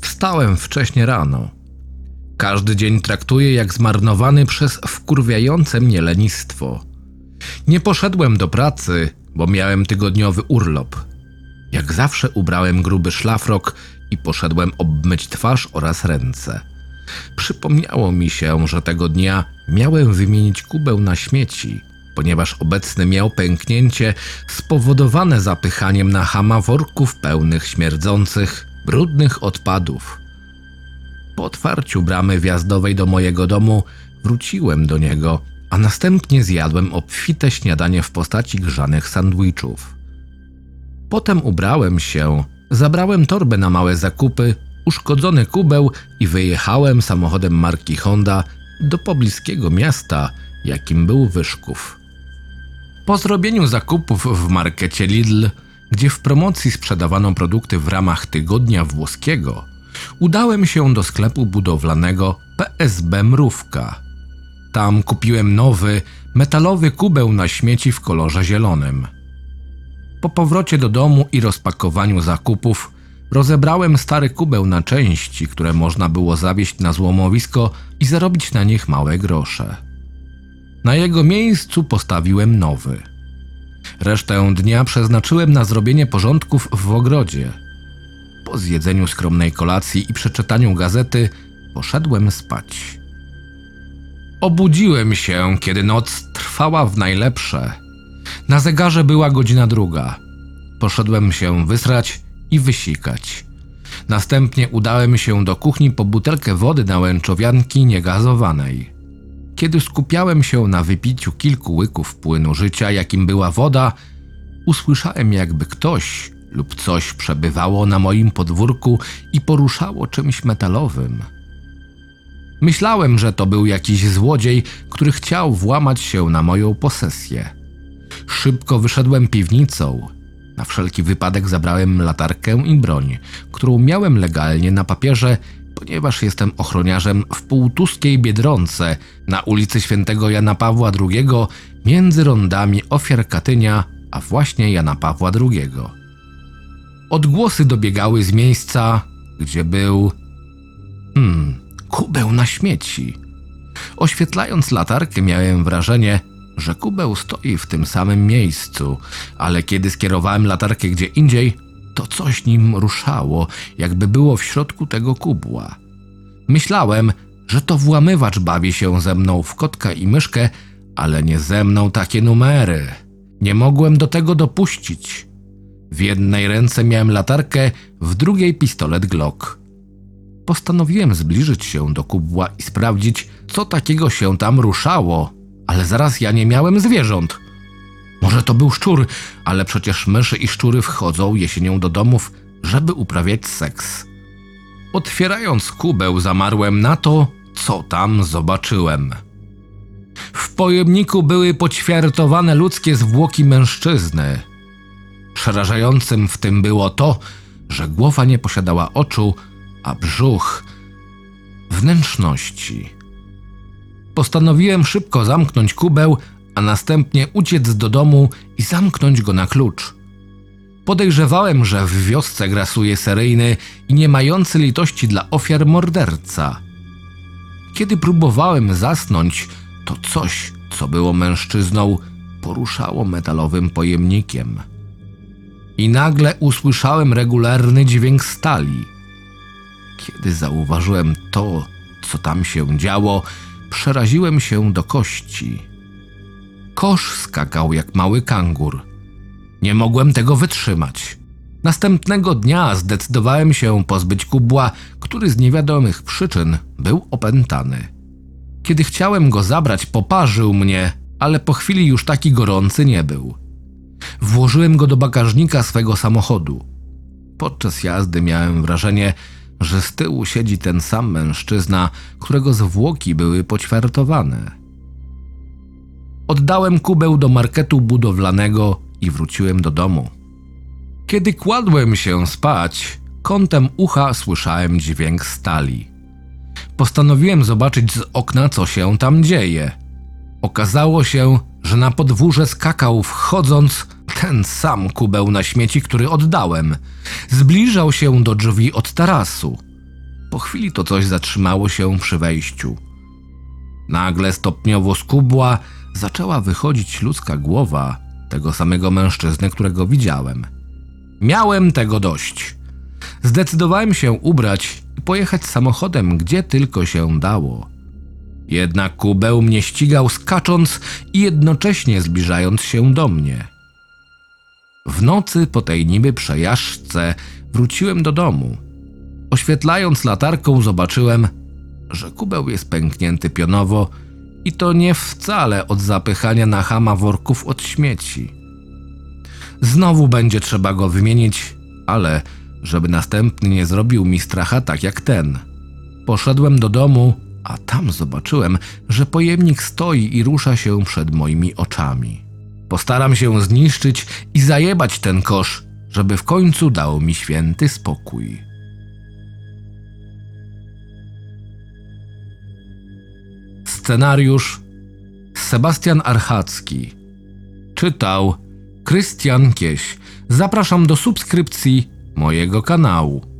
Wstałem wcześnie rano. Każdy dzień traktuję jak zmarnowany przez wkurwiające mnie lenistwo. Nie poszedłem do pracy, bo miałem tygodniowy urlop. Jak zawsze ubrałem gruby szlafrok i poszedłem obmyć twarz oraz ręce. Przypomniało mi się, że tego dnia miałem wymienić kubeł na śmieci, ponieważ obecny miał pęknięcie spowodowane zapychaniem na hama worków pełnych śmierdzących, brudnych odpadów. Po otwarciu bramy wjazdowej do mojego domu wróciłem do niego, a następnie zjadłem obfite śniadanie w postaci grzanych sandwichów. Potem ubrałem się, zabrałem torbę na małe zakupy, uszkodzony kubeł i wyjechałem samochodem marki Honda do pobliskiego miasta, jakim był Wyszków. Po zrobieniu zakupów w markecie Lidl, gdzie w promocji sprzedawano produkty w ramach tygodnia włoskiego, udałem się do sklepu budowlanego PSB Mrówka. Tam kupiłem nowy, metalowy kubeł na śmieci w kolorze zielonym. Po powrocie do domu i rozpakowaniu zakupów rozebrałem stary kubeł na części, które można było zawieźć na złomowisko i zarobić na nich małe grosze. Na jego miejscu postawiłem nowy. Resztę dnia przeznaczyłem na zrobienie porządków w ogrodzie. Po zjedzeniu skromnej kolacji i przeczytaniu gazety poszedłem spać. Obudziłem się, kiedy noc trwała w najlepsze. Na zegarze była godzina druga. Poszedłem się wysrać i wysikać. Następnie udałem się do kuchni po butelkę wody na łęczowianki niegazowanej. Kiedy skupiałem się na wypiciu kilku łyków płynu życia, jakim była woda, usłyszałem jakby ktoś lub coś przebywało na moim podwórku i poruszało czymś metalowym. Myślałem, że to był jakiś złodziej, który chciał włamać się na moją posesję. Szybko wyszedłem piwnicą. Na wszelki wypadek zabrałem latarkę i broń, którą miałem legalnie na papierze, ponieważ jestem ochroniarzem w półtuskiej Biedronce na ulicy Świętego Jana Pawła II między rondami ofiar Katynia, a właśnie Jana Pawła II. Odgłosy dobiegały z miejsca, gdzie był... Hmm, kubeł na śmieci. Oświetlając latarkę miałem wrażenie, że kubeł stoi w tym samym miejscu, ale kiedy skierowałem latarkę gdzie indziej, to coś nim ruszało, jakby było w środku tego kubła. Myślałem, że to włamywacz bawi się ze mną w kotka i myszkę, ale nie ze mną takie numery. Nie mogłem do tego dopuścić. W jednej ręce miałem latarkę, w drugiej pistolet Glock. Postanowiłem zbliżyć się do kubła i sprawdzić, co takiego się tam ruszało, ale zaraz ja nie miałem zwierząt. Może to był szczur, ale przecież myszy i szczury wchodzą jesienią do domów, żeby uprawiać seks. Otwierając kubeł, zamarłem na to, co tam zobaczyłem. W pojemniku były poćwiartowane ludzkie zwłoki mężczyzny. Przerażającym w tym było to, że głowa nie posiadała oczu, a brzuch wnętrzności. Postanowiłem szybko zamknąć kubeł, a następnie uciec do domu i zamknąć go na klucz. Podejrzewałem, że w wiosce grasuje seryjny i nie mający litości dla ofiar morderca. Kiedy próbowałem zasnąć, to coś, co było mężczyzną, poruszało metalowym pojemnikiem. I nagle usłyszałem regularny dźwięk stali. Kiedy zauważyłem to, co tam się działo, przeraziłem się do kości. Kosz skakał jak mały kangur. Nie mogłem tego wytrzymać. Następnego dnia zdecydowałem się pozbyć kubła, który z niewiadomych przyczyn był opętany. Kiedy chciałem go zabrać, poparzył mnie, ale po chwili już taki gorący nie był. Włożyłem go do bagażnika swego samochodu. Podczas jazdy miałem wrażenie, że z tyłu siedzi ten sam mężczyzna, którego zwłoki były poćwiartowane. Oddałem kubeł do marketu budowlanego i wróciłem do domu. Kiedy kładłem się spać, kątem ucha słyszałem dźwięk stali. Postanowiłem zobaczyć z okna, co się tam dzieje. Okazało się, że na podwórze skakał wchodząc ten sam kubeł na śmieci, który oddałem. Zbliżał się do drzwi od tarasu. Po chwili to coś zatrzymało się przy wejściu. Nagle stopniowo z kubła zaczęła wychodzić ludzka głowa tego samego mężczyzny, którego widziałem. Miałem tego dość. Zdecydowałem się ubrać i pojechać samochodem, gdzie tylko się dało. Jednak kubeł mnie ścigał skacząc i jednocześnie zbliżając się do mnie. W nocy po tej niby przejażdżce wróciłem do domu. Oświetlając latarką zobaczyłem, że kubeł jest pęknięty pionowo i to nie wcale od zapychania na chama worków od śmieci. Znowu będzie trzeba go wymienić, ale żeby następny nie zrobił mi stracha tak jak ten. Poszedłem do domu, a tam zobaczyłem, że pojemnik stoi i rusza się przed moimi oczami. Postaram się zniszczyć i zajebać ten kosz, żeby w końcu dał mi święty spokój. Scenariusz Sebastian Archacki Czytał Krystian Kieś. Zapraszam do subskrypcji mojego kanału.